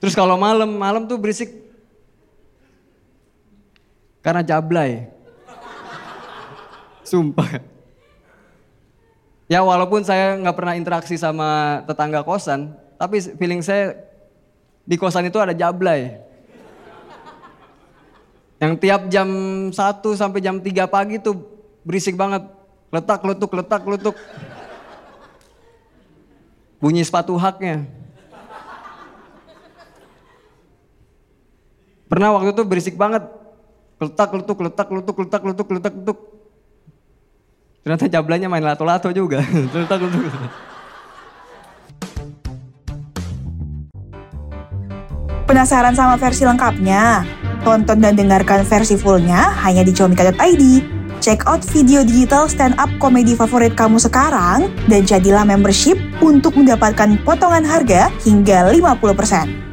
Terus kalau malam, malam tuh berisik karena jablay. Sumpah. Ya walaupun saya nggak pernah interaksi sama tetangga kosan, tapi feeling saya di kosan itu ada jablay. Yang tiap jam 1 sampai jam 3 pagi tuh berisik banget. Letak, letuk, letak, letuk. Bunyi sepatu haknya. Pernah waktu itu berisik banget. Letak, letuk, letak, letuk, letak, letuk, letak, letuk. Ternyata jablanya main lato-lato juga. letak, letuk, letuk. Penasaran sama versi lengkapnya? Tonton dan dengarkan versi fullnya hanya di comika.id. Check out video digital stand-up komedi favorit kamu sekarang dan jadilah membership untuk mendapatkan potongan harga hingga 50%.